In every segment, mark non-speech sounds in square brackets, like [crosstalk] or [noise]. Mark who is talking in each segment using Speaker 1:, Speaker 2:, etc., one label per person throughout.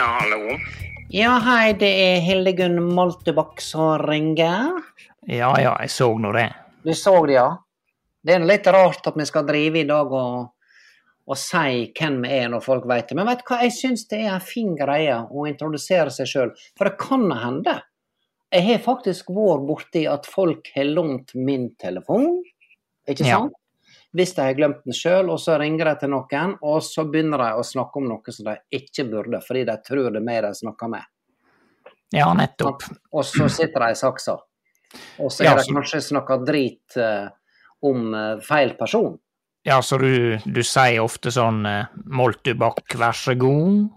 Speaker 1: Ja, hallo.
Speaker 2: Ja, hei, det er Hildegunn Moltebakk som ringer.
Speaker 1: Ja, ja, jeg så nå det.
Speaker 2: Du så det, ja? Det er litt rart at vi skal drive i dag og, og si hvem vi er når folk vet det. Men vet du hva, jeg syns det er en fin greie å introdusere seg sjøl. For det kan hende. Jeg har faktisk vært borti at folk har lånt min telefon, ikke
Speaker 1: Ja.
Speaker 2: Hvis de har glemt den sjøl, og så ringer de til noen, og så begynner de å snakke om noe som de ikke burde, fordi de tror det er meg de snakker med.
Speaker 1: Ja, nettopp.
Speaker 2: Og så sitter de i saksa. Og så har de kanskje snakka drit eh, om eh, feil person.
Speaker 1: Ja, så du, du sier ofte sånn uh, Moltebakk, vær så god.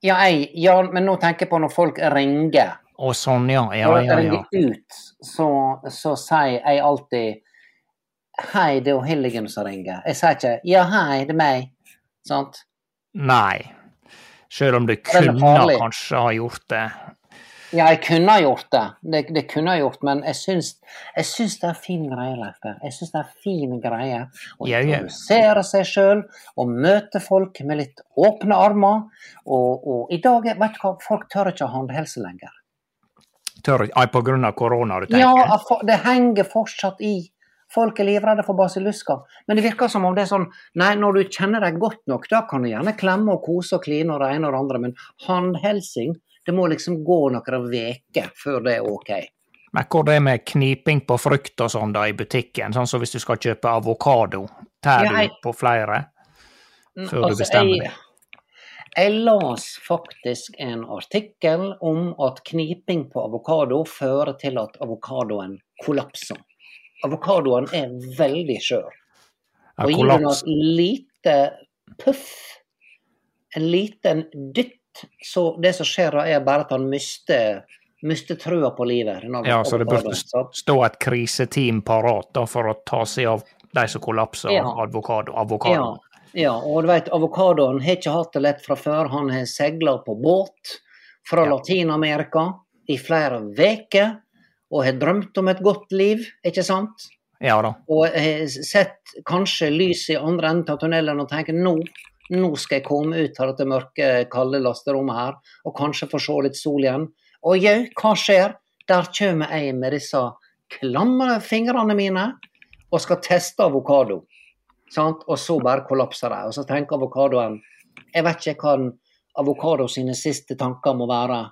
Speaker 2: Ja, jeg, ja, men nå tenker jeg på når folk ringer.
Speaker 1: Å, sånn, ja. Ja,
Speaker 2: Når
Speaker 1: ja, ja.
Speaker 2: ringer ut, så, så sier jeg alltid Hei, det er Hilligen som ringer. Jeg sier ikke Ja, hei, det er meg. Sant?
Speaker 1: Nei. Selv om du kunne kanskje ha gjort det.
Speaker 2: Ja, jeg kunne ha gjort det. Det, det kunne jeg gjort, men jeg syns, jeg syns det er fin greie, Leif Jeg syns det er fin greie å
Speaker 1: Ja, ja.
Speaker 2: introdusere seg sjøl og møte folk med litt åpne armer. Og, og i dag, vet du hva, folk tør ikke ha håndhelse lenger.
Speaker 1: Tør ikke? på grunn av korona, du tenker?
Speaker 2: Ja, det henger fortsatt i. Folk er livredde for basillusker. Men det virker som om det er sånn Nei, når du kjenner deg godt nok, da kan du gjerne klemme og kose og kline og det ene og det andre, men håndhelsing Det må liksom gå noen uker før det er OK.
Speaker 1: Men hvor det er med kniping på frukt og sånn da i butikken, sånn som hvis du skal kjøpe avokado, tar
Speaker 2: Ja, jeg-
Speaker 1: du på flere før du
Speaker 2: Altså,
Speaker 1: bestemmer
Speaker 2: jeg,
Speaker 1: deg?
Speaker 2: Jeg las faktisk en artikkel om at kniping på avokado fører til at avokadoen kollapser. Avokadoen er veldig skjør.
Speaker 1: Ja,
Speaker 2: Og gir du et lite puff, en liten dytt, så det som skjer da, er bare at han mister, mister trua på livet.
Speaker 1: Ja, så det burde stå et kriseteam parat da, for å ta seg av de som kollapser
Speaker 2: Ja.
Speaker 1: av avokado.
Speaker 2: Ja,
Speaker 1: avokado.
Speaker 2: ja, og du vet, avokadoen har ikke hatt det lett fra før. Han har seila på båt fra
Speaker 1: Ja.
Speaker 2: Latin-Amerika i flere uker og har drømt om et godt liv, ikke sant?
Speaker 1: Ja da.
Speaker 2: Og har sett kanskje lys i andre enden av tunnelen og tenker nå, nå skal jeg komme ut av dette mørke, kalde lasterommet her, og kanskje få se litt sol igjen. Og jau, hva skjer? Der kommer jeg med disse klamme fingrene mine og skal teste avokado. Sant? Og så bare kollapser jeg. Og så tenker avokadoen Jeg vet ikke hva den avokado sine siste tanker må være.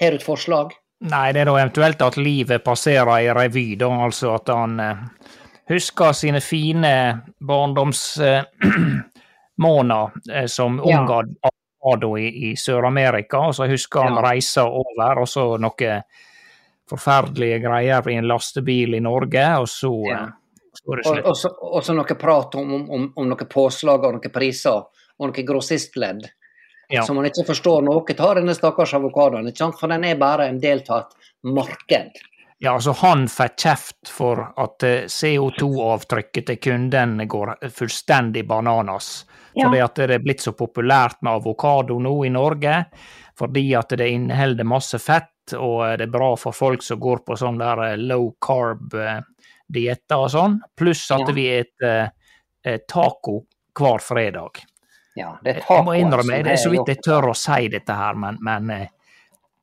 Speaker 2: Har du et forslag?
Speaker 1: Nei, det er da eventuelt at livet passerer i revy, da, altså at han eh, husker sine fine barndomsmåneder [clears throat] eh, som
Speaker 2: Ja.
Speaker 1: ung avokado i, i Sør-Amerika, og så husker han
Speaker 2: Ja.
Speaker 1: reisa over, og så noe forferdelige greier i en lastebil i Norge, og så,
Speaker 2: Ja.
Speaker 1: eh,
Speaker 2: Og, og, så, og så noe prat om, om, om, om noe påslag og noen priser og noe grossistledd.
Speaker 1: Ja.
Speaker 2: som man ikke forstår noe av, denne stakkars avokadoen. ikke sant? For den er bare en del av et marked.
Speaker 1: Ja, altså Han får kjeft for at eh, CO2-avtrykket til kunden går fullstendig bananas.
Speaker 2: Ja.
Speaker 1: Fordi at det er blitt så populært med avokado nå i Norge. Fordi at det inneholder masse fett, og det er bra for folk som går på sånn der eh, low carb-dietter og sånn. Pluss at
Speaker 2: Ja.
Speaker 1: vi spiser eh, taco hver fredag.
Speaker 2: Ja, det er
Speaker 1: Jeg må innrømme, det er så vidt jeg tør å si dette her, men, men eh,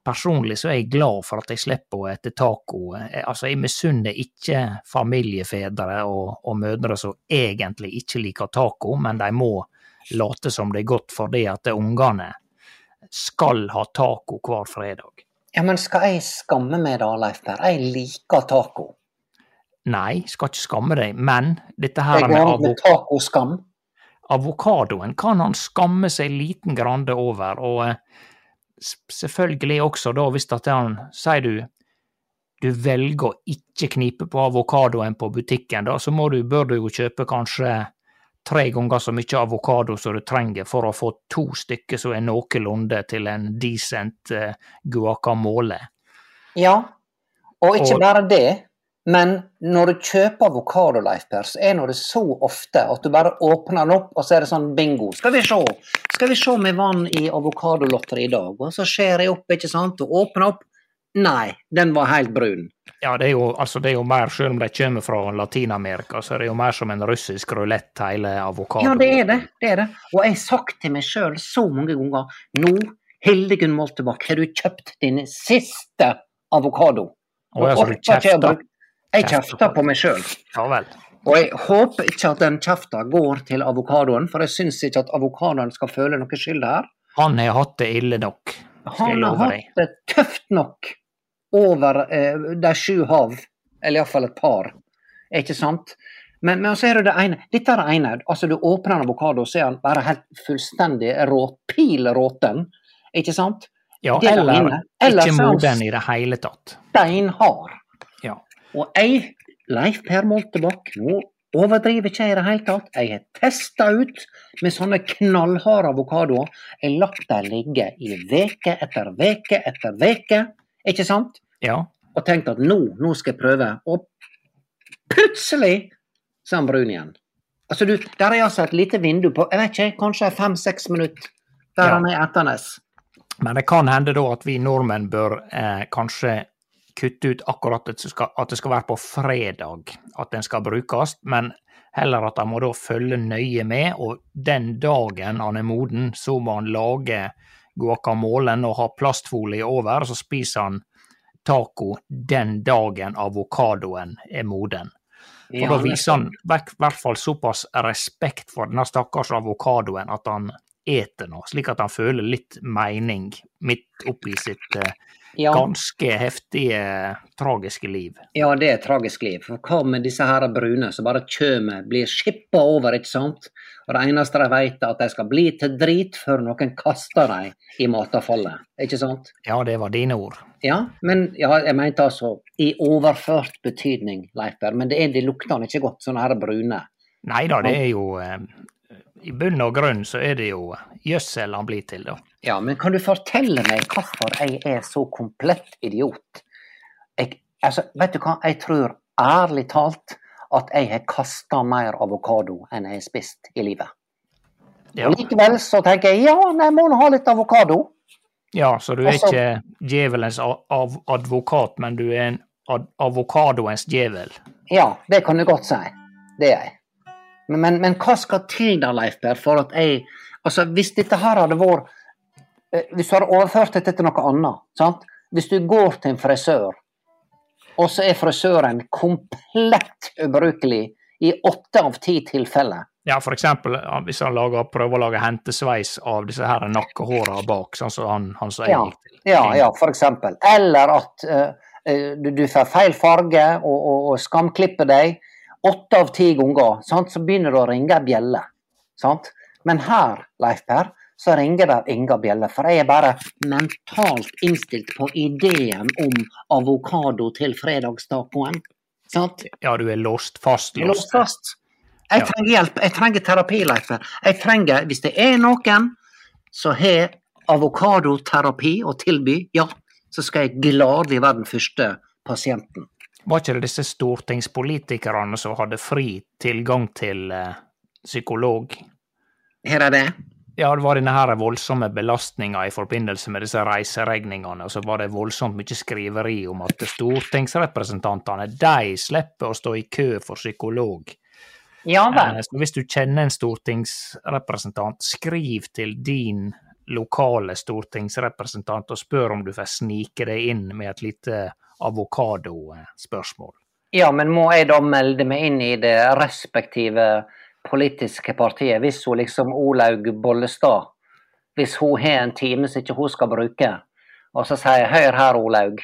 Speaker 1: personlig så er jeg glad for at jeg slipper å ete taco. Eh, Altså, jeg misunner ikke familiefedre og, og mødre som egentlig ikke liker taco, men de må late som det er godt fordi at ungene skal ha taco hver fredag.
Speaker 2: Ja, men skal jeg skamme meg da, Leif Per? Jeg liker taco.
Speaker 1: Nei, skal ikke skamme deg, men dette
Speaker 2: her
Speaker 1: her
Speaker 2: går
Speaker 1: med
Speaker 2: med tacoskam.
Speaker 1: Avokadoen kan han skamme seg liten grann over, og eh, selvfølgelig også da hvis at han, sier du, du velger å ikke knipe på avokadoen på butikken, da, så må du, bør du jo kjøpe kanskje tre ganger så mye avokado som du trenger for å få to stykker som er noenlunde til en decent eh, guacamole.
Speaker 2: Ja, og ikke bare det, men når du kjøper avokado, så er det så ofte at du bare åpner den opp, og så er det sånn bingo. Skal vi se, skal vi se om jeg vant i avokadolotteriet i dag? Og så skjærer jeg opp, ikke sant, og åpner opp. Nei, den var helt brun.
Speaker 1: Ja, det er jo, altså det er jo mer, selv om de kommer fra Latin-Amerika, så er det jo mer som en russisk rulett, hele avokado.
Speaker 2: Ja, det er det. det er det. Og jeg har sagt til meg sjøl så mange ganger nå, Hildegunn Moltebakk, har du kjøpt din siste avokado?
Speaker 1: Og jeg, så du kjefter.
Speaker 2: Jeg
Speaker 1: Kjefter på-
Speaker 2: meg sjøl.
Speaker 1: Ja vel.
Speaker 2: Og jeg håper ikke at den kjefta går til avokadoen, for jeg syns ikke at avokadoen skal føle noe skyld her.
Speaker 1: Han har hatt det ille nok,
Speaker 2: Han har hatt det tøft nok over eh, de sju hav, eller iallfall et par, ikke sant? Men, men så er det det ene. Dette er det ene. Altså, du åpner en avokado, så er han bare helt fullstendig rå, pil råten, ikke sant?
Speaker 1: Ja,
Speaker 2: Det er
Speaker 1: eller ikke moden i det hele tatt.
Speaker 2: Steinhard. Og jeg, Leif Per Moltebakk, nå overdriver ikke jeg i det hele tatt. Jeg har testa ut med sånne knallharde avokadoer. Jeg har latt dem ligge i veke etter veke etter veke, ikke sant?
Speaker 1: Ja.
Speaker 2: Og tenkt at nå, nå skal jeg prøve. Og plutselig så er han brun igjen. Altså du, Der er altså et lite vindu på jeg vet ikke, kanskje fem-seks minutter der
Speaker 1: Ja.
Speaker 2: han er etternes.
Speaker 1: Men det kan hende da at vi nordmenn bør eh, kanskje kutte ut akkurat at det, skal, at det skal være på fredag at den skal brukes, men heller at han må da følge nøye med, og den dagen han er moden, så må han lage guacamolen og ha plastfolie over, og så spiser han taco den dagen avokadoen er moden. For da viser han i hvert fall såpass respekt for denne stakkars avokadoen at han eter noe, slik at han føler litt mening midt oppi sitt eh,
Speaker 2: ja.
Speaker 1: ganske heftige, tragiske liv.
Speaker 2: Ja, det er et tragisk liv. For hva med disse her brune som bare kommer, blir skippa over, ikke sant? Og det eneste de vet, er at de skal bli til drit før noen kaster dem i matavfallet, ikke sant?
Speaker 1: Ja, det var dine ord.
Speaker 2: Ja, men ja, jeg mente altså i overført betydning, Leiper. Men det, er, det lukter ikke godt, sånne her brune.
Speaker 1: Nei da, det er jo eh, I bunn og grunn så er det jo gjødsel han blir til, da.
Speaker 2: Ja, men kan du fortelle meg hvorfor jeg er så komplett idiot? Jeg, altså, vet du hva, jeg tror ærlig talt at jeg har kasta mer avokado enn jeg har spist i livet.
Speaker 1: Ja,
Speaker 2: Og likevel så tenker jeg ja, nei, må nå ha litt avokado.
Speaker 1: ja så du er
Speaker 2: Også,
Speaker 1: ikke djevelens av advokat, men du er en ad avokadoens djevel.
Speaker 2: Ja, det kan du godt si. Det er jeg. Men, men, hva skal til da, Leif Per, for at jeg Altså, hvis dette her hadde vært eh, Hvis du hadde overført dette til noe annet, sant? Hvis du går til en frisør, og så er frisøren komplett ubrukelig i åtte av ti tilfeller
Speaker 1: Ja, for eksempel hvis han lager, prøver å lage hentesveis av disse her nakkehåra bak, sånn som han, han som jeg
Speaker 2: Ja,
Speaker 1: gikk til.
Speaker 2: ja, ja, for eksempel. Eller at eh, du, du får feil farge og, og, og skamklipper deg. Åtte av ti ganger sant, så begynner det å ringe ei bjelle. Sant? Men her, Leif Per, så ringer det ingen bjelle. For jeg er bare mentalt innstilt på ideen om avokado til fredagstacoen. Sant?
Speaker 1: Ja, du er låst fast.
Speaker 2: Låst
Speaker 1: Låst.
Speaker 2: fast. Jeg trenger hjelp. Jeg trenger terapi, Leif Per. Jeg trenger, hvis det er noen som har avokadoterapi å tilby, ja, så skal jeg gladelig være den første pasienten.
Speaker 1: Var ikke det disse stortingspolitikerne som hadde fri tilgang til eh, psykolog?
Speaker 2: Her er det.
Speaker 1: Ja, det var denne her voldsomme belastninga i forbindelse med disse reiseregningene, og så var det voldsomt mye skriveri om at stortingsrepresentantene, de slipper å stå i kø for psykolog.
Speaker 2: Ja vel.
Speaker 1: Eh, Så hvis du kjenner en stortingsrepresentant, skriv til din lokale stortingsrepresentant og spør om du får snike deg inn med et lite avokadospørsmål.
Speaker 2: Ja, men må jeg da melde meg inn i det respektive politiske partiet, hvis hun liksom Olaug Bollestad Hvis hun har en time som ikke hun skal bruke, og så sier jeg 'hør her, Olaug',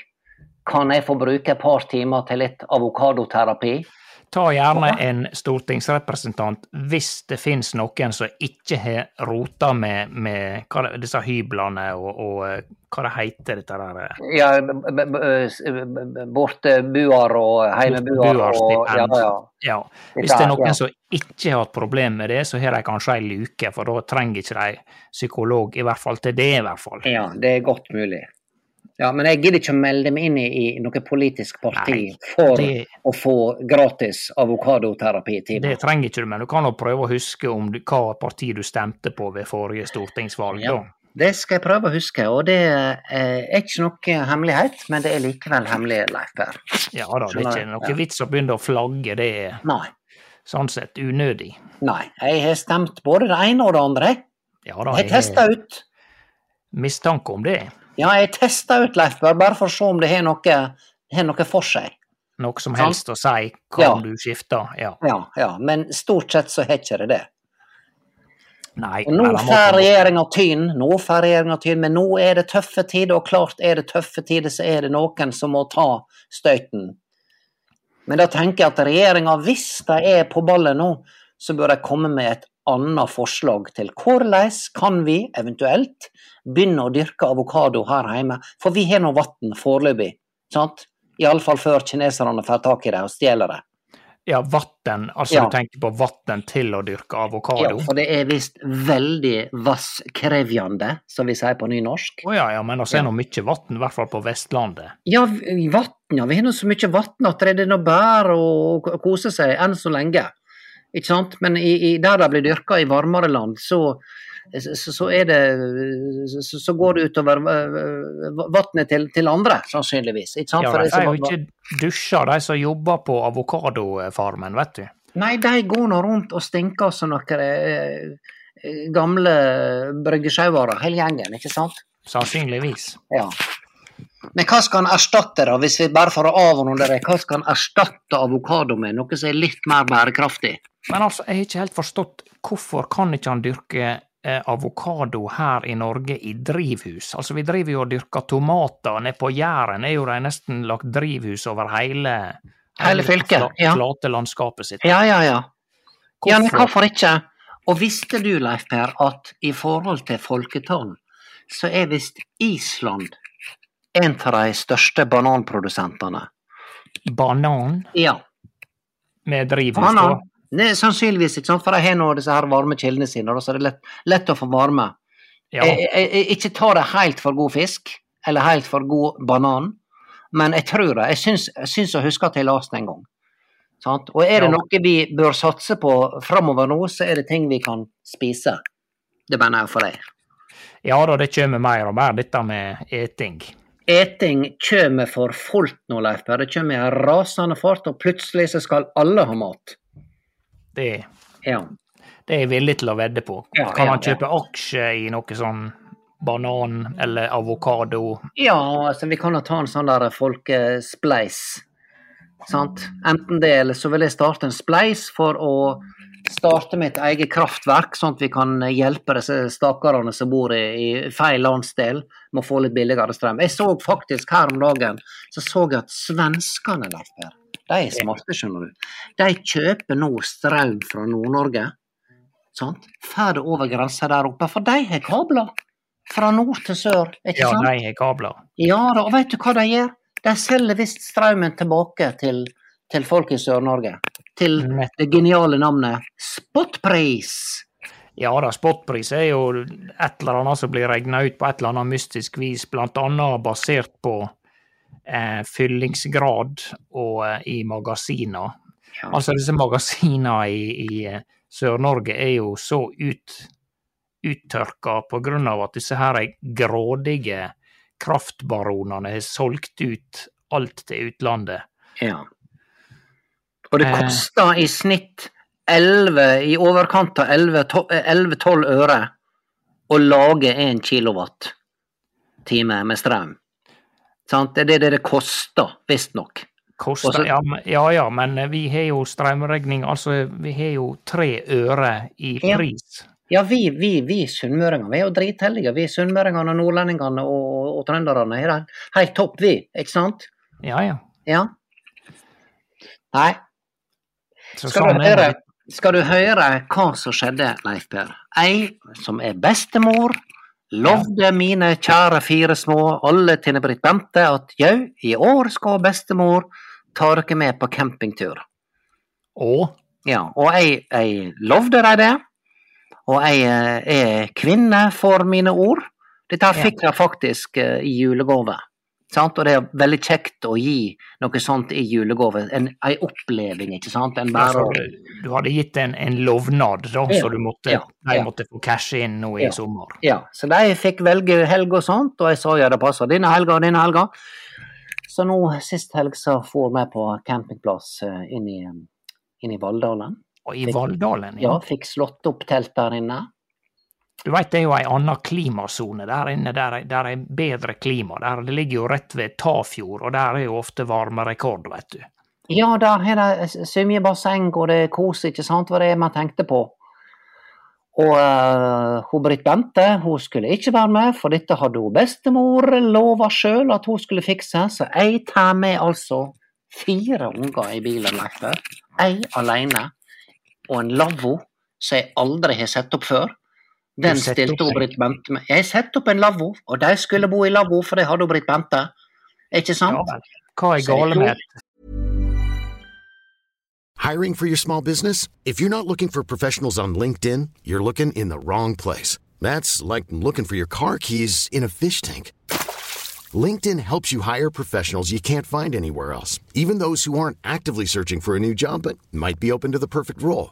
Speaker 2: kan jeg få bruke et par timer til litt avokadoterapi?
Speaker 1: Ta gjerne en stortingsrepresentant hvis det finnes noen som ikke har rota med, med det, disse hyblene og, og eh, hva det heter dette der
Speaker 2: Ja, b- b- bortebuer og heimebuer og Ja, ja.
Speaker 1: Ja. Hvis det er- noen
Speaker 2: ja.
Speaker 1: som ikke har hatt problem med det, så har de kanskje ei luke, for da trenger ikke de psykolog, i hvert fall til det, i hvert fall.
Speaker 2: Ja, det er godt mulig. Ja, Men jeg gidder ikke å melde meg inn i, noe politisk parti
Speaker 1: Nei,
Speaker 2: for
Speaker 1: det-
Speaker 2: å få gratis avokadoterapi.
Speaker 1: Det trenger ikke du, men du kan jo prøve å huske om du, hva parti du stemte på ved forrige stortingsvalg.
Speaker 2: Ja. Det skal jeg prøve å huske, og det eh, er ikke noe hemmelighet, men det er likevel hemmelig, Leif Per.
Speaker 1: Ja da, det er ikke noe vits å begynne å flagge, det er
Speaker 2: Nei.
Speaker 1: sånn sett unødig.
Speaker 2: Nei, jeg har stemt både det ene og det andre.
Speaker 1: Ja da,
Speaker 2: Jeg har testa ut.
Speaker 1: mistanke om det.
Speaker 2: Ja, jeg testa ut, Leif bare for å se om det har noe, har noe for seg.
Speaker 1: Noe som helst å si, kan
Speaker 2: Ja.
Speaker 1: du skifte? Ja.
Speaker 2: Ja, ja, men stort sett så har ikke det det.
Speaker 1: Nei.
Speaker 2: Og nå får regjeringa tyn, nå får regjeringa tyn, men nå er det tøffe tider, og klart er det tøffe tider, så er det noen som må ta støyten. Men da tenker jeg at regjeringa, hvis de er på ballen nå, så bør de komme med et annet forslag til hvordan kan vi eventuelt begynne å dyrke avokado her hjemme, for vi har nå vann foreløpig, sant? Iallfall før kineserne får tak i det og stjeler det.
Speaker 1: Ja, vatten. Altså
Speaker 2: Ja.
Speaker 1: du tenker på vatten til å dyrke avokado?
Speaker 2: Ja, for det er visst veldig vasskrevjande, som vi sier på nynorsk.
Speaker 1: Å ja, ja, men altså er nå mye vann, i hvert fall på Vestlandet.
Speaker 2: Ja, vann, ja. Vi har nå så mye vann at det er nå bare å kose seg enn så lenge. Ikke sant? Men i, i, der det blir dyrka i varmere land, så, så, så det så, går det utover uh, vannet til, til andre, sannsynligvis. Ikke sant?
Speaker 1: Ja, de får jo ikke dusja, de som jobber på avokadofarmen, vet du.
Speaker 2: Nei, de går nå rundt og stinker som noen eh, eh, gamle bryggesjauere, hele gjengen, ikke sant?
Speaker 1: Sannsynligvis.
Speaker 2: Ja. Men hva skal han erstatte, da, hvis vi bare får avrunde det, hva skal han erstatte avokado med? Noe som er litt mer bærekraftig?
Speaker 1: Men altså, jeg har ikke helt forstått hvorfor kan ikke han dyrke eh, avokado her i Norge i drivhus? Altså, vi driver jo og dyrker tomater nede på Jæren, er jo de nesten lagt drivhus over hele
Speaker 2: Hele fylket, ja.
Speaker 1: flate landskapet sitt.
Speaker 2: Ja, ja, ja. Ja, men
Speaker 1: Hvorfor?
Speaker 2: hvorfor ikke? Og visste du, Leif Per, at i forhold til folketall, så er visst Island en av de største bananprodusentene.
Speaker 1: Banan
Speaker 2: Ja.
Speaker 1: med drivhus, da?
Speaker 2: Det er sannsynligvis, ikke sant, for de har nå disse her varme kildene sine, så så er det lett, lett å få varme.
Speaker 1: Ja.
Speaker 2: Jeg, jeg, jeg, ikke ta det helt for god fisk, eller helt for god banan, men jeg tror det. Jeg syns, jeg syns å huske at jeg leste en gang. Sant? Og er det
Speaker 1: Ja.
Speaker 2: noe vi bør satse på framover nå, så er det ting vi kan spise. Det mener jeg for deg.
Speaker 1: ja da, det kommer mer og mer, dette med eting.
Speaker 2: Eting kommer for fullt nå, Leif Per. Det kommer i en rasende fart, og plutselig så skal alle ha mat.
Speaker 1: Det,
Speaker 2: Ja.
Speaker 1: det er jeg villig til å vedde på.
Speaker 2: Ja,
Speaker 1: kan han kjøpe aksje i noe sånn banan eller avokado?
Speaker 2: Ja, altså vi kan jo ta en sånn der folkespleis. Sant? Enten det, eller så vil jeg starte en spleis for å starte mitt eget kraftverk, sånn at vi kan hjelpe disse stakkarene som bor i, i feil landsdel, med å få litt billigere strøm. Jeg så faktisk her om dagen så så jeg at svenskene, Leif Per, de er smarte, skjønner du. De kjøper nå strøm fra Nord-Norge. Sant? Får det over grensa der oppe, for de har kabler. Fra nord til sør, ikke
Speaker 1: Ja,
Speaker 2: sant?
Speaker 1: de har kabler.
Speaker 2: Ja da, og vet du hva de gjør? De selger visst strømmen tilbake til, til folk i Sør-Norge. Til det geniale navnet spotpris.
Speaker 1: Ja da, spotpris er jo et eller annet som blir regna ut på et eller annet mystisk vis, blant annet basert på eh, fyllingsgrad og eh, i magasiner.
Speaker 2: Ja.
Speaker 1: Altså disse magasinene i, i eh, Sør-Norge er jo så ut, uttørka av at disse her grådige kraftbaronene har solgt ut alt til utlandet.
Speaker 2: Ja. Og det
Speaker 1: Eh.
Speaker 2: koster i snitt 11, i overkant av 11-12 øre å lage 1 kilowatt time med strøm. Sant? Det er det det koster, visstnok.
Speaker 1: Koster, ja, ja ja, men vi har jo strømregning, altså vi har jo tre øre i pris.
Speaker 2: Ja, vi, vi, vi sunnmøringer vi er jo dritheldige. Vi sunnmøringene, nordlendingene og, og trønderne er helt- topp, vi. Ikke sant?
Speaker 1: Ja ja.
Speaker 2: Ja. Nei, Skal
Speaker 1: sånn
Speaker 2: du, høre, skal du høre hva som skjedde, Leif Per? Ei som er bestemor, lovde mine kjære fire små, alle til Britt Bente, at jau, i år skal bestemor ta dere med på campingtur.
Speaker 1: Og?
Speaker 2: Ja, og jeg, jeg lovde dem det, og jeg eh, er kvinne for mine ord. Dette fikk jeg faktisk eh, i julegave. Sant? Og det er veldig kjekt å gi noe sånt i julegave. En, en oppleving, ikke sant? En bare
Speaker 1: du hadde gitt en, en lovnad, da,
Speaker 2: Ja,
Speaker 1: så du måtte,
Speaker 2: ja,
Speaker 1: de måtte få cashe inn nå i
Speaker 2: Ja.
Speaker 1: sommer.
Speaker 2: Ja, så de fikk velge helg og sånt, og jeg sa ja, det passer denne helga og denne helga. Så nå sist helg så for vi på campingplass eh, inn i, inn i Valldalen.
Speaker 1: Og i Valldalen,
Speaker 2: Ja,
Speaker 1: ja.
Speaker 2: fikk slått opp telt der inne.
Speaker 1: Du veit det er jo ei anna klimasone der inne, der, er- der er bedre klima. Der Det ligger jo rett ved Tafjord, og der er jo ofte varmerekord, veit du.
Speaker 2: Ja, der er det svømmebasseng, og det er kos, ikke sant, hva det man tenkte på. Og uh, hun Britt Bente hun skulle ikke være med, for dette hadde hun bestemor lova sjøl at hun skulle fikse. Så jeg tar med altså fire unger i bilen, Per. Jeg alene. Og en lavvo som jeg aldri har sett opp før. Den stilte hun Britt Bente med. Jeg setter opp en lavvo, og de skulle bo i lavvo, for det hadde hun Britt Bente. Ikke sant?
Speaker 1: Ja. Hva er gale med
Speaker 3: Hiring for your small business? If you're not looking for professionals on LinkedIn, you're looking in the wrong place. That's like looking for your car keys in a fish tank. LinkedIn helps you hire professionals you can't find anywhere else, even those who aren't actively searching for a new job but might be open to the perfect role.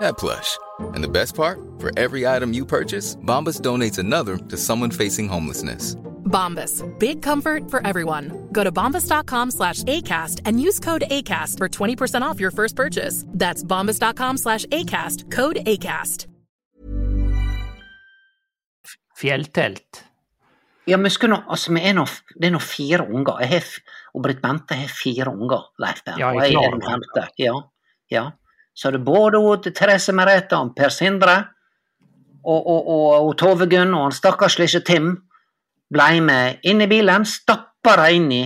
Speaker 4: that plush. And the best part? For every item you purchase, Bombas donates another to someone facing homelessness.
Speaker 5: Bombas. Big comfort for everyone. Go to bombas.com slash ACAST and use code ACAST for 20% off your first purchase. That's bombas.com slash ACAST. Code ACAST.
Speaker 1: fjelltelt?
Speaker 2: Ja, men skulle nå, altså, vi er nå, det er nå fire unger. Jeg har, f- og Britt Bente har fire unger, Leif Per.
Speaker 1: Ja, jeg
Speaker 2: og
Speaker 1: er klar
Speaker 2: den
Speaker 1: over
Speaker 2: femte. Ja, ja. Så det både hun Therese Merete og Per Sindre og, og, og, og Tove Gunn og han stakkars lille Tim blei med inn i bilen, stappa de inn i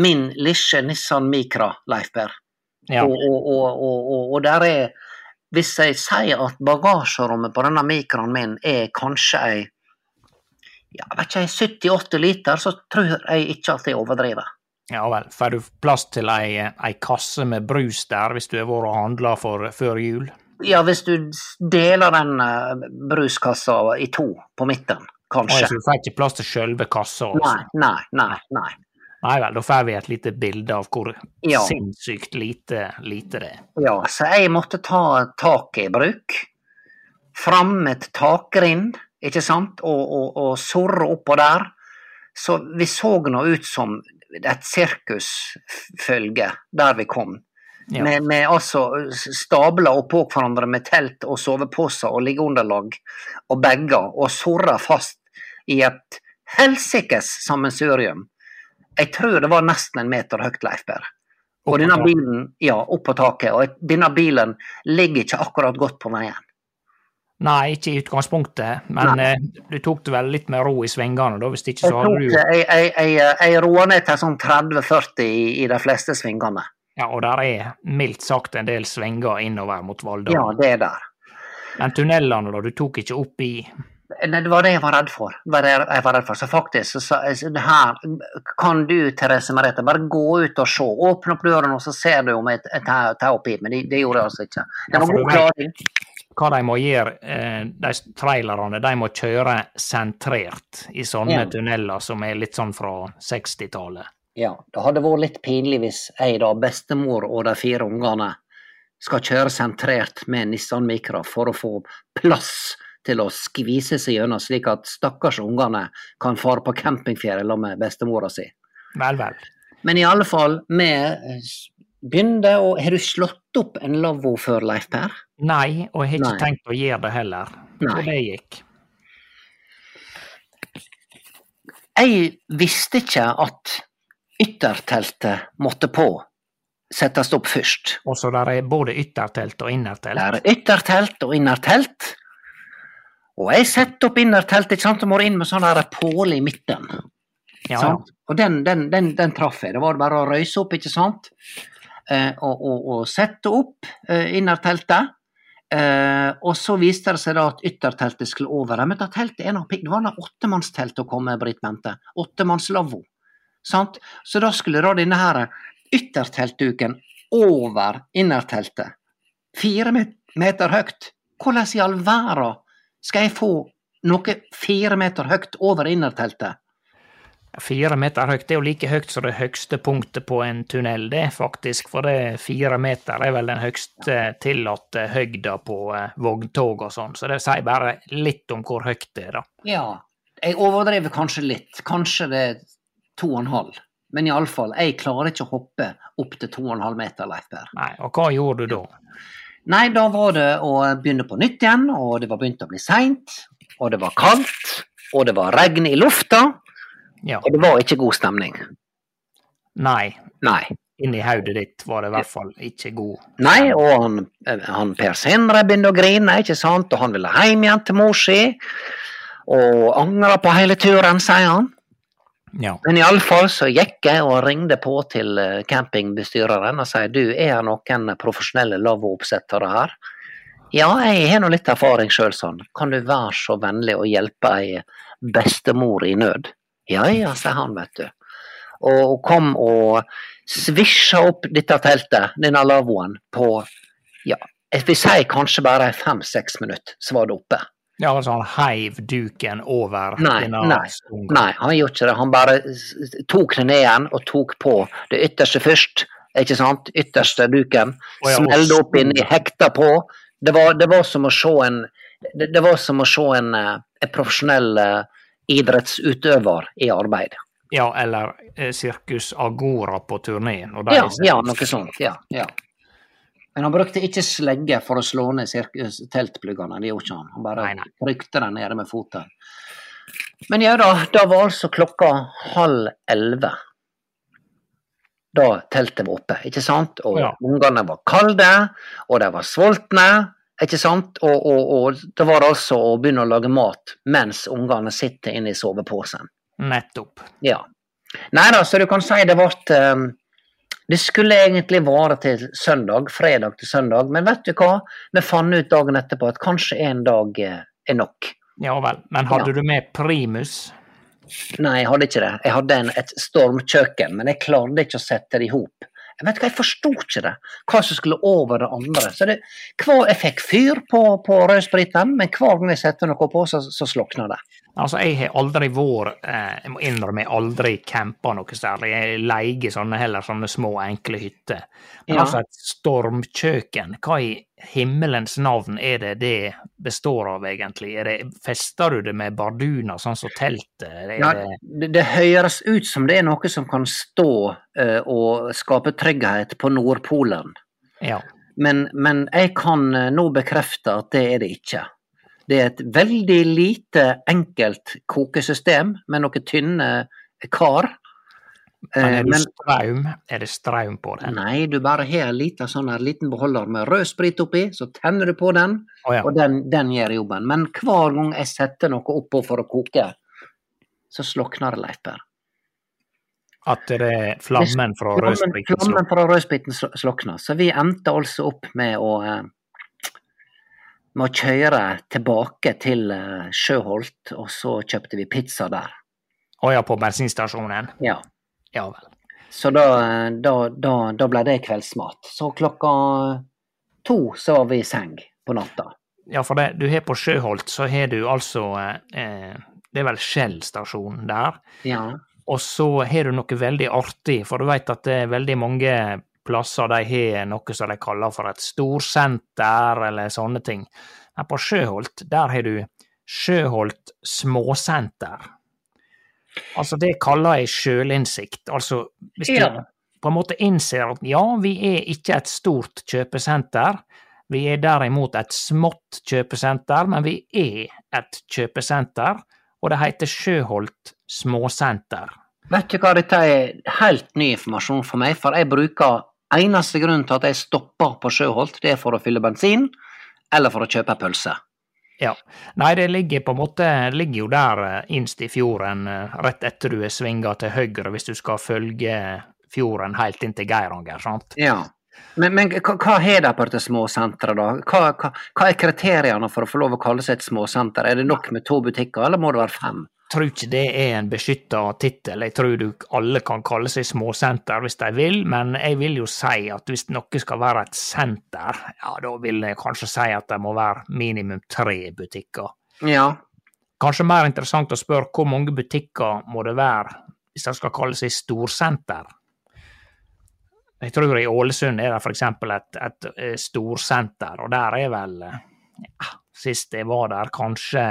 Speaker 2: min lille Nissan Micra, Leif Per.
Speaker 1: Ja.
Speaker 2: Og, og, der er Hvis jeg sier at bagasjerommet på denne Micraen min er kanskje ei ja, vet ikke, 70-80 liter, så tror jeg ikke at jeg overdriver.
Speaker 1: Ja vel. Får du plass til ei, ei kasse med brus der, hvis du har vært og handla før jul?
Speaker 2: Ja, hvis du deler den uh, bruskassa i to på midten, kanskje.
Speaker 1: så du får ikke plass til sjølve kassa?
Speaker 2: Nei,
Speaker 1: Altså.
Speaker 2: nei, nei. nei.
Speaker 1: Nei vel, da får vi et lite bilde av hvor
Speaker 2: Ja.
Speaker 1: sinnssykt lite, lite det er.
Speaker 2: Ja, så jeg måtte ta taket i bruk. Fram med et takrind, ikke sant, og, og, og surre oppå der. Så vi så nå ut som et sirkusfølge der vi kom.
Speaker 1: Ja.
Speaker 2: Med, med altså stabler oppå hverandre med telt og soveposer og liggeunderlag og bager, og surra fast i et helsikes sammensurium. Jeg tror det var nesten en meter høyt, Leif Berr. Og denne bilen, ja, opp på taket, og denne bilen ligger ikke akkurat godt på veien.
Speaker 1: Nei, ikke i utgangspunktet, men eh, du tok det vel litt med ro i svingene, da, hvis ikke så hadde du
Speaker 2: jeg, jeg, jeg, jeg roa ned til sånn 30-40 i, i de fleste svingene.
Speaker 1: Ja, og der er mildt sagt en del svinger innover mot Valldal.
Speaker 2: Ja, det er der.
Speaker 1: Men tunnelene, da, du tok ikke opp i
Speaker 2: Nei, det var det jeg var redd for. Det var det jeg var redd for. Så faktisk, så, så det her kan du, Therese Merete, bare gå ut og se. Åpne opp døren, og så ser du om jeg tar opp i. Men det, det gjorde jeg altså ikke. Det var god klaring.
Speaker 1: Hva de må gjøre, eh, de trailerne, de må kjøre sentrert i sånne
Speaker 2: Ja.
Speaker 1: tunneler som er litt sånn fra 60-tallet.
Speaker 2: Ja, det hadde vært litt pinlig hvis jeg, da, bestemor og de fire ungene, skal kjøre sentrert med Nissan Micra for å få plass til å skvise seg gjennom, slik at stakkars ungene kan fare på campingferie sammen med bestemora si.
Speaker 1: Vel, vel.
Speaker 2: Men i alle fall, vi begynte å Har du slått opp en lavvo før, Leif Per?
Speaker 1: Nei, og jeg har ikke
Speaker 2: Nei.
Speaker 1: tenkt å gjøre det heller.
Speaker 2: Nei.
Speaker 1: Og det gikk.
Speaker 2: Jeg visste ikke at ytterteltet måtte på settes opp først.
Speaker 1: Og så der er både yttertelt og innertelt.
Speaker 2: Der er yttertelt og innertelt. Og jeg setter opp innerteltet, ikke sant, og må inn med sånn påle i midten.
Speaker 1: Ja?
Speaker 2: Og den, den, den, den traff jeg. Det var bare å røyse opp, ikke sant. Eh, og, og sette opp eh, innerteltet. Eh, og så viste det seg da at ytterteltet skulle over. Men det teltet er. Det var da åttemannstelt å komme, Britt Mente. Åttemannslavvo. Så da skulle da denne her ytterteltduken over innerteltet. Fire meter høyt. Hvordan i all verden skal jeg få noe fire meter høyt over innerteltet?
Speaker 1: Fire meter høyt det er jo like høyt som det høyeste punktet på en tunnel, det, faktisk. For det fire meter er vel den høyeste tillatte høgda på eh, vogntog og sånn. Så det sier bare litt om hvor høyt det er, da.
Speaker 2: Ja, jeg overdrev kanskje litt. Kanskje det er to og en halv. Men iallfall, jeg klarer ikke å hoppe opp til to og en halv meter, Leif Per.
Speaker 1: Nei, og hva gjorde du da?
Speaker 2: Nei, da var det å begynne på nytt igjen, og det var begynt å bli seint, og det var kaldt, og det var regn i lufta,
Speaker 1: Ja.
Speaker 2: og det var ikke god stemning.
Speaker 1: Nei,
Speaker 2: Nei.
Speaker 1: inni hodet ditt var det i hvert fall ikke god.
Speaker 2: Nei, og han, han Per Sindre begynte å grine, ikke sant, og han ville hjem igjen til mor si, og angra på hele turen, sier han.
Speaker 1: Ja.
Speaker 2: Men iallfall så gikk jeg og ringte på til eh, campingbestyreren og sa du, er det noen profesjonelle lavvooppsettere her? Ja, jeg har nå litt erfaring sjøl, sånn. Kan du være så vennlig å hjelpe ei bestemor i nød? Ja ja, sier han, vet du. Og kom og svisja opp dette teltet, denne lavvoen, på ja, jeg vil si kanskje bare fem-seks minutter, så var det oppe.
Speaker 1: Ja, altså han heiv duken over
Speaker 2: Nei, nei. Nei, han gjorde ikke det. Han bare tok det ned igjen og tok på det ytterste først. Ikke sant? Ytterste duken.
Speaker 1: Å ja,
Speaker 2: Smelte opp inni, hekta på. Det var, det var som å se en det, det var som å se en, eh, en profesjonell eh, idrettsutøver i arbeid.
Speaker 1: Ja, eller eh, Sirkus Agora på turné.
Speaker 2: Ja, ja, noe sånt. Ja, ja. Men han brukte ikke slegge for å slå ned teltpluggene. Det gjorde ikke han. Han bare
Speaker 1: Nei, nei.
Speaker 2: trykte den nede med foten. Men ja da, da var altså klokka halv elleve. Da teltet var oppe, ikke sant? Og
Speaker 1: Ja.
Speaker 2: ungene var kalde, og de var sultne, ikke sant? Og, og, og det var altså å begynne å lage mat mens ungene sitter inne i soveposen.
Speaker 1: Nettopp.
Speaker 2: Ja. Nei da, så du kan si det ble eh, Det skulle egentlig vare til søndag, fredag til søndag, men vet du hva? Vi fant ut dagen etterpå at kanskje en dag eh, er nok.
Speaker 1: Ja vel. Men hadde
Speaker 2: Ja.
Speaker 1: du med primus?
Speaker 2: Nei, jeg hadde ikke det. Jeg hadde en, et stormkjøkken, men jeg klarte ikke å sette det i hop. Jeg vet hva, jeg forsto ikke det, hva som skulle over det andre. Så det, hver, Jeg fikk fyr på, på rødspriten, men hver gang jeg satte noe på, så, så slokna det.
Speaker 1: Altså, jeg har aldri vært eh, Jeg må innrømme, jeg har aldri campa noe særlig. Jeg leier sånne heller sånne små, enkle hytter. Men
Speaker 2: Ja.
Speaker 1: altså, et stormkjøkken, hva i himmelens navn er det det består av, egentlig? Er det, fester du det med barduner, sånn som teltet? Er
Speaker 2: Ja,
Speaker 1: det,
Speaker 2: det, det høres ut som det er noe som kan stå uh, og skape trygghet på Nordpolen.
Speaker 1: ja.
Speaker 2: Men, men jeg kan eh, nå bekrefte at det er det ikke. Det er et veldig lite enkelt kokesystem med noen tynne kar.
Speaker 1: Men
Speaker 2: Eh,
Speaker 1: er, det
Speaker 2: men
Speaker 1: straum? er det strøm på den?
Speaker 2: nei, du bare har en liten, sånn liten beholder med rød sprit oppi, så tenner du på den,
Speaker 1: oh, ja.
Speaker 2: og den, den gjør jobben. Men hver gang jeg setter noe oppå for å koke, så slokner det, Leif.
Speaker 1: At det er flammen fra rødspriten slokner?
Speaker 2: flammen fra rødspriten sl- slokner. Så vi endte altså opp med å eh, med å kjøre tilbake til eh, Sjøholt, og så kjøpte vi pizza der.
Speaker 1: Å ja, på bensinstasjonen?
Speaker 2: Ja.
Speaker 1: Ja vel.
Speaker 2: Så da, da, da, da ble det kveldsmat. Så klokka to så var vi i seng på natta.
Speaker 1: Ja, for det, du har på Sjøholt, så har du altså eh, Det er vel Skjell stasjon der.
Speaker 2: Ja.
Speaker 1: Og så har du noe veldig artig, for du veit at det er veldig mange plasser de har noe som de kaller for et storsenter, eller sånne ting. Men på Sjøholt, der har du Sjøholt småsenter. Altså, det kaller jeg sjølinnsikt. Altså, hvis du
Speaker 2: Ja.
Speaker 1: på en måte innser at ja, vi er ikke et stort kjøpesenter, vi er derimot et smått kjøpesenter, men vi er et kjøpesenter, og det heter Sjøholt småsenter.
Speaker 2: Vet du hva, dette er helt ny informasjon for meg, for jeg bruker eneste grunn til at jeg stopper på Sjøholt, det er for å fylle bensin, eller for å kjøpe pølse.
Speaker 1: Ja. Nei, det ligger på en måte ligger jo der eh, innst i fjorden, eh, rett etter du er svinga til høyre, hvis du skal følge fjorden helt inn til Geiranger, sant?
Speaker 2: Ja. Men, men hva, har de på dette småsenteret, da? Hva, hva, hva er kriteriene for å få lov å kalle seg et småsenter? Er det nok med to butikker, eller må det være fem?
Speaker 1: Tror ikke det er en beskytta tittel. Jeg tror du alle kan kalle seg småsenter hvis de vil, men jeg vil jo si at hvis noe skal være et senter, ja, da vil jeg kanskje si at det må være minimum tre butikker.
Speaker 2: Ja.
Speaker 1: Kanskje mer interessant å spørre hvor mange butikker må det være hvis det skal kalle seg storsenter? Jeg tror i Ålesund er det eksempel et, et eh, storsenter, og der er vel, ja, sist jeg var der, kanskje,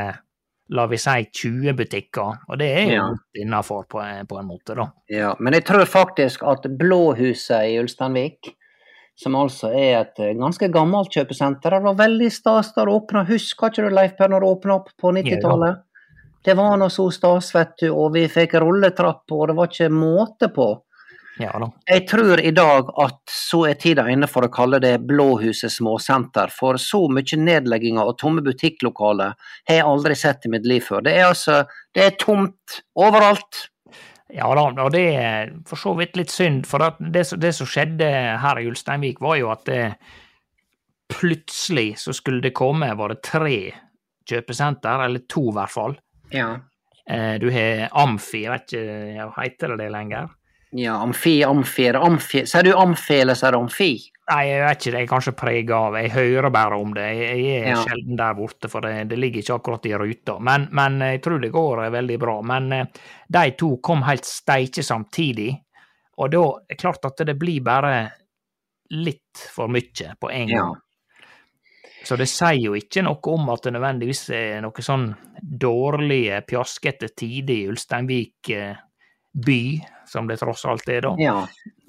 Speaker 1: la vi si 20 butikker, og det er jo
Speaker 2: Ja.
Speaker 1: innafor på, på en måte, da.
Speaker 2: ja. Men jeg tror faktisk at Blåhuset i Ulsteinvik, som altså er et eh, ganske gammelt kjøpesenter, det var veldig stas da det åpna. Husker ikke du Leif Per når det åpna opp på 90-tallet? Det var nå så stas, vet du, og vi fikk rulletrapp, og det var ikke måte på.
Speaker 1: Ja.
Speaker 2: Jeg tror i dag at så er tida inne for å kalle det Blåhuset småsenter, for så mye nedlegginger og tomme butikklokaler har jeg aldri sett i mitt liv før. Det er altså det er tomt overalt.
Speaker 1: Ja da, og det er for så vidt litt synd, for det, det som skjedde her i Ulsteinvik, var jo at det, plutselig så skulle det komme, var det tre kjøpesenter, eller to i hvert fall.
Speaker 2: Ja.
Speaker 1: Eh, Du har Amfi, jeg vet ikke, heter det det lenger?
Speaker 2: Ja, amfi, amfi, er det amfi Sier du amfi, eller sier du amfi?
Speaker 1: Nei, jeg vet ikke, det er kanskje prega av, jeg hører bare om det, jeg, er
Speaker 2: Ja.
Speaker 1: sjelden der borte, for det, det ligger ikke akkurat i ruta. Men, men jeg tror det går eh, veldig bra. Men eh, de to kom helt steike samtidig, og da er det klart at det blir bare litt for mye på en
Speaker 2: Ja.
Speaker 1: gang. Så det sier jo ikke noe om at det nødvendigvis er noe sånn dårlige, pjaskete tider i Ulsteinvik eh, by, som det tross alt er da.
Speaker 2: Ja.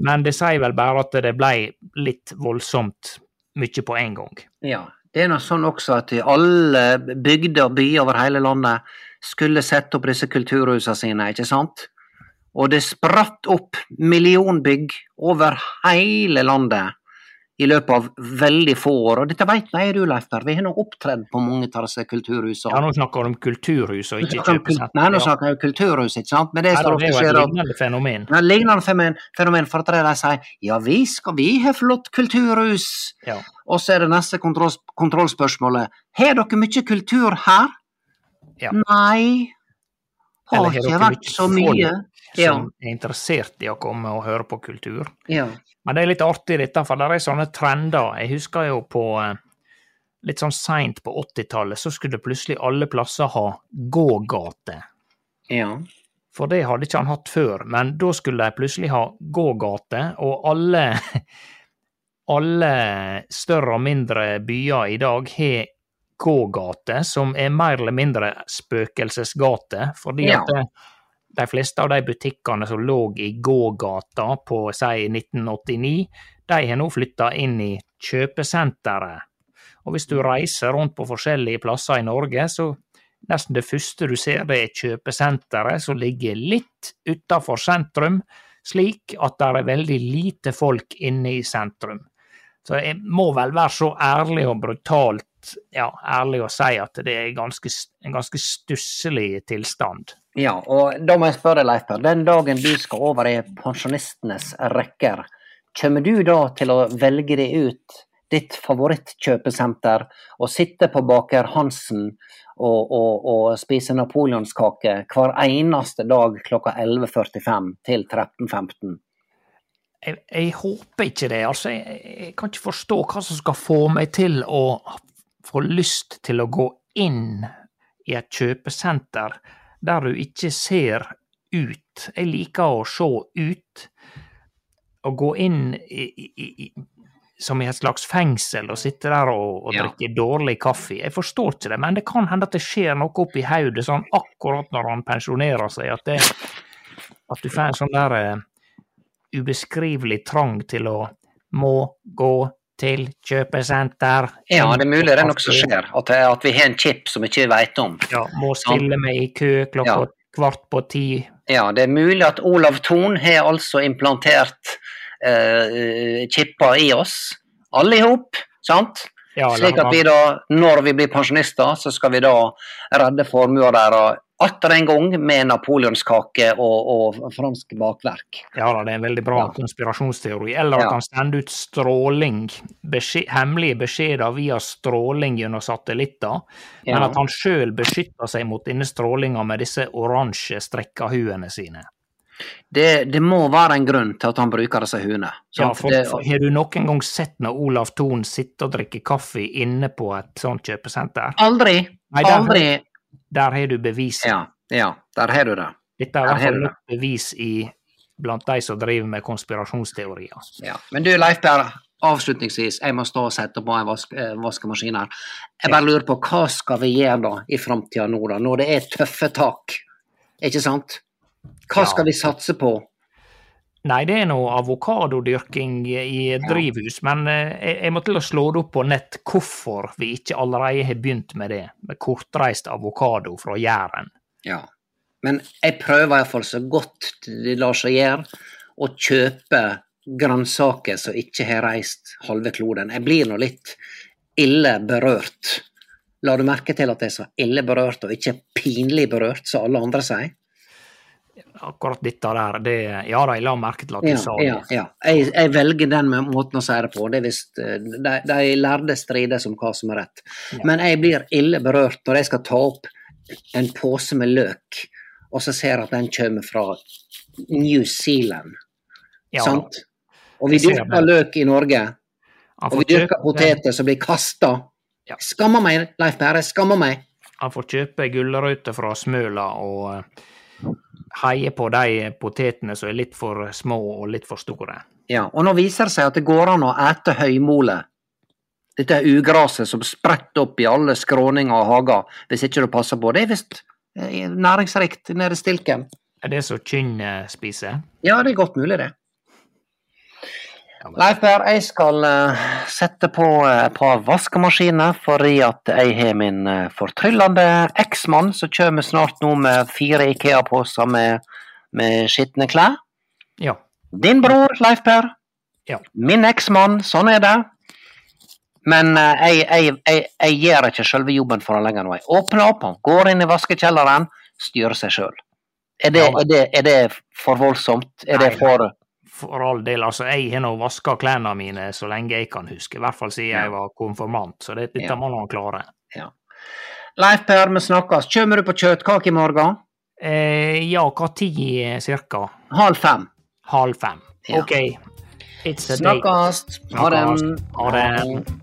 Speaker 1: Men det sier vel bare at det ble litt voldsomt mye på en gang.
Speaker 2: ja. Det er nå sånn også at alle bygder og byer over hele landet skulle sette opp disse kulturhusene sine, ikke sant? Og det spratt opp millionbygg over hele landet i løpet av veldig få år. Og dette vet jeg du, Leif Per, vi har nå opptredd på mange av disse kulturhusene.
Speaker 1: Ja, nå snakker du om kulturhus og ikke kjøpesenter.
Speaker 2: Nei, nå snakker jeg om kulturhus, ikke sant? Men det
Speaker 1: Nei, det er jo et lignende fenomen.
Speaker 2: Ja, lignende fenomen, fenomen for at de sier ja, vi skal vi har flott kulturhus.
Speaker 1: Ja.
Speaker 2: Og så er det neste kontroll, kontrollspørsmålet har dere mye kultur her?
Speaker 1: Ja.
Speaker 2: Nei, har
Speaker 1: har
Speaker 2: ikke vært så mye. Ja,
Speaker 1: Som er interessert i å komme og høre på kultur.
Speaker 2: ja.
Speaker 1: Men det er litt artig dette, for det er sånne trender. Jeg husker jo på eh, litt sånn seint på 80-tallet, så skulle plutselig alle plasser ha gågate.
Speaker 2: ja.
Speaker 1: For det hadde ikke han hatt før, men da skulle de plutselig ha gågate, og alle [laughs] alle større og mindre byer i dag har gågate, som er mer eller mindre spøkelsesgate, fordi
Speaker 2: Ja.
Speaker 1: at det, de fleste av de butikkene som lå i gågata på si 1989, de har nå flytta inn i kjøpesenteret. Og hvis du reiser rundt på forskjellige plasser i Norge, så nesten det første du ser, det er kjøpesenteret som ligger litt utafor sentrum, slik at det er veldig lite folk inne i sentrum. Så jeg må vel være så ærlig og brutalt ja, ærlig å si at det er ganske, en ganske stusslig tilstand.
Speaker 2: Ja, og da må jeg spørre Leif Per. Den dagen du skal over i pensjonistenes rekker, kommer du da til å velge deg ut ditt favorittkjøpesenter og sitte på Baker Hansen og, og, og spise napoleonskake hver eneste dag klokka 11.45 til 13.15?
Speaker 1: Jeg, jeg, håper ikke det. Altså, jeg, jeg, kan ikke forstå hva som skal få meg til å få lyst til å gå inn i et kjøpesenter der du ikke ser ut. Jeg liker å se ut. Å gå inn i, i, i, som i et slags fengsel og sitte der og, og drikke ja. dårlig kaffe. Jeg forstår ikke det, men det kan hende at det skjer noe oppi hodet sånn akkurat når han pensjonerer seg, at, det, at du får en sånn der uh, ubeskrivelig trang til å må gå til kjøpesenter.
Speaker 2: Ja, det er mulig det er noe som skjer. At, at vi har en chip som vi ikke vet om.
Speaker 1: Ja, må stille meg i kø klokka ja. kvart på ti.
Speaker 2: Ja, det er mulig at Olav Thon har altså implantert eh, chipper i oss, alle i hop, sant? Ja, Slik at vi da, når vi blir pensjonister, så skal vi da redde formua deres atter en gang med napoleonskake og, og fransk bakverk.
Speaker 1: Ja da, det er en veldig bra ja. konspirasjonsteori. Eller at ja. han sender ut stråling, beskjed, hemmelige beskjeder via stråling gjennom satellitter, ja. men at han sjøl beskytter seg mot denne strålinga med disse oransje strekkahuene sine.
Speaker 2: Det, det, må være en grunn til at han bruker disse huene.
Speaker 1: Ja, for, for, Har du noen gang sett når Olav Thon sitter og drikker kaffe inne på et sånt kjøpesenter?
Speaker 2: Aldri. Nei, Aldri.
Speaker 1: Der har du beviset.
Speaker 2: Ja, ja, der har du det.
Speaker 1: Dette er i hvert fall et bevis i, blant de som driver med konspirasjonsteorier.
Speaker 2: Ja. Men du Leif Per, avslutningsvis, jeg må stå og sette på en vask, eh, vaskemaskin her. Jeg bare lurer på hva skal vi gjøre da i framtida nå, da, når det er tøffe tak? Ikke sant? Hva skal vi satse på?
Speaker 1: Nei, det er noe avokadodyrking i drivhus, men eh, jeg, jeg må til å slå det opp på nett hvorfor vi ikke allerede har begynt med det, med kortreist avokado fra Jæren.
Speaker 2: Ja, men jeg prøver iallfall så godt det lar seg gjøre å kjøpe grønnsaker som ikke har reist halve kloden. Jeg blir nå litt ille berørt. La du merke til at jeg sa ille berørt, og ikke pinlig berørt, som alle andre sier?
Speaker 1: Akkurat dette der, det Ja da, jeg la merke til at du
Speaker 2: ja,
Speaker 1: sa det.
Speaker 2: Ja, ja. Jeg, jeg, velger den måten å si det på. Det er visst, eh, de, de lærde strides om hva som er rett. Men jeg blir ille berørt når jeg skal ta opp en pose med løk, og så ser jeg at den kommer fra New Zealand. Sant? Og vi dyrker løk i Norge. Og vi dyrker poteter som blir kasta. Skammer meg, Leif Berre. Skammer meg.
Speaker 1: Han får kjøpe gulrøtter fra Smøla og eh, heie på de potetene som er litt for små og litt for store.
Speaker 2: Ja, og nå viser det seg at det går an å ete høymole. Dette er ugraset som spretter opp i alle skråninger og hager, hvis ikke du passer på. Det er visst eh, næringsrikt nede i stilken.
Speaker 1: Er det så Kynn spiser?
Speaker 2: Ja, det er godt mulig, det. Leif Per, jeg skal uh, sette på et par vaskemaskiner fordi at jeg har min uh, fortryllende eksmann som kommer snart nå med fire Ikea-poser med, med skitne klær.
Speaker 1: Ja.
Speaker 2: Din bror, Leif Per.
Speaker 1: Ja.
Speaker 2: Min eksmann. Sånn er det. Men jeg, jeg, jeg, jeg, gjør ikke selve jobben for han lenger nå. Jeg åpner opp, han går inn i vaskekjelleren, styrer seg sjøl. Er, er, er, det for voldsomt? Er Nei, det for
Speaker 1: for all del, altså jeg har nå vaska klærne mine så lenge jeg kan huske, i hvert fall siden jeg var konfirmant, så det, dette ja. må han klare.
Speaker 2: Ja. Leif Per, vi snakkes. Kommer du på kjøttkake i morgen?
Speaker 1: Eh, ja, hva tid cirka?
Speaker 2: Halv fem.
Speaker 1: Halv fem. Ja. OK.
Speaker 2: It's a Snakkast.
Speaker 1: Ha det.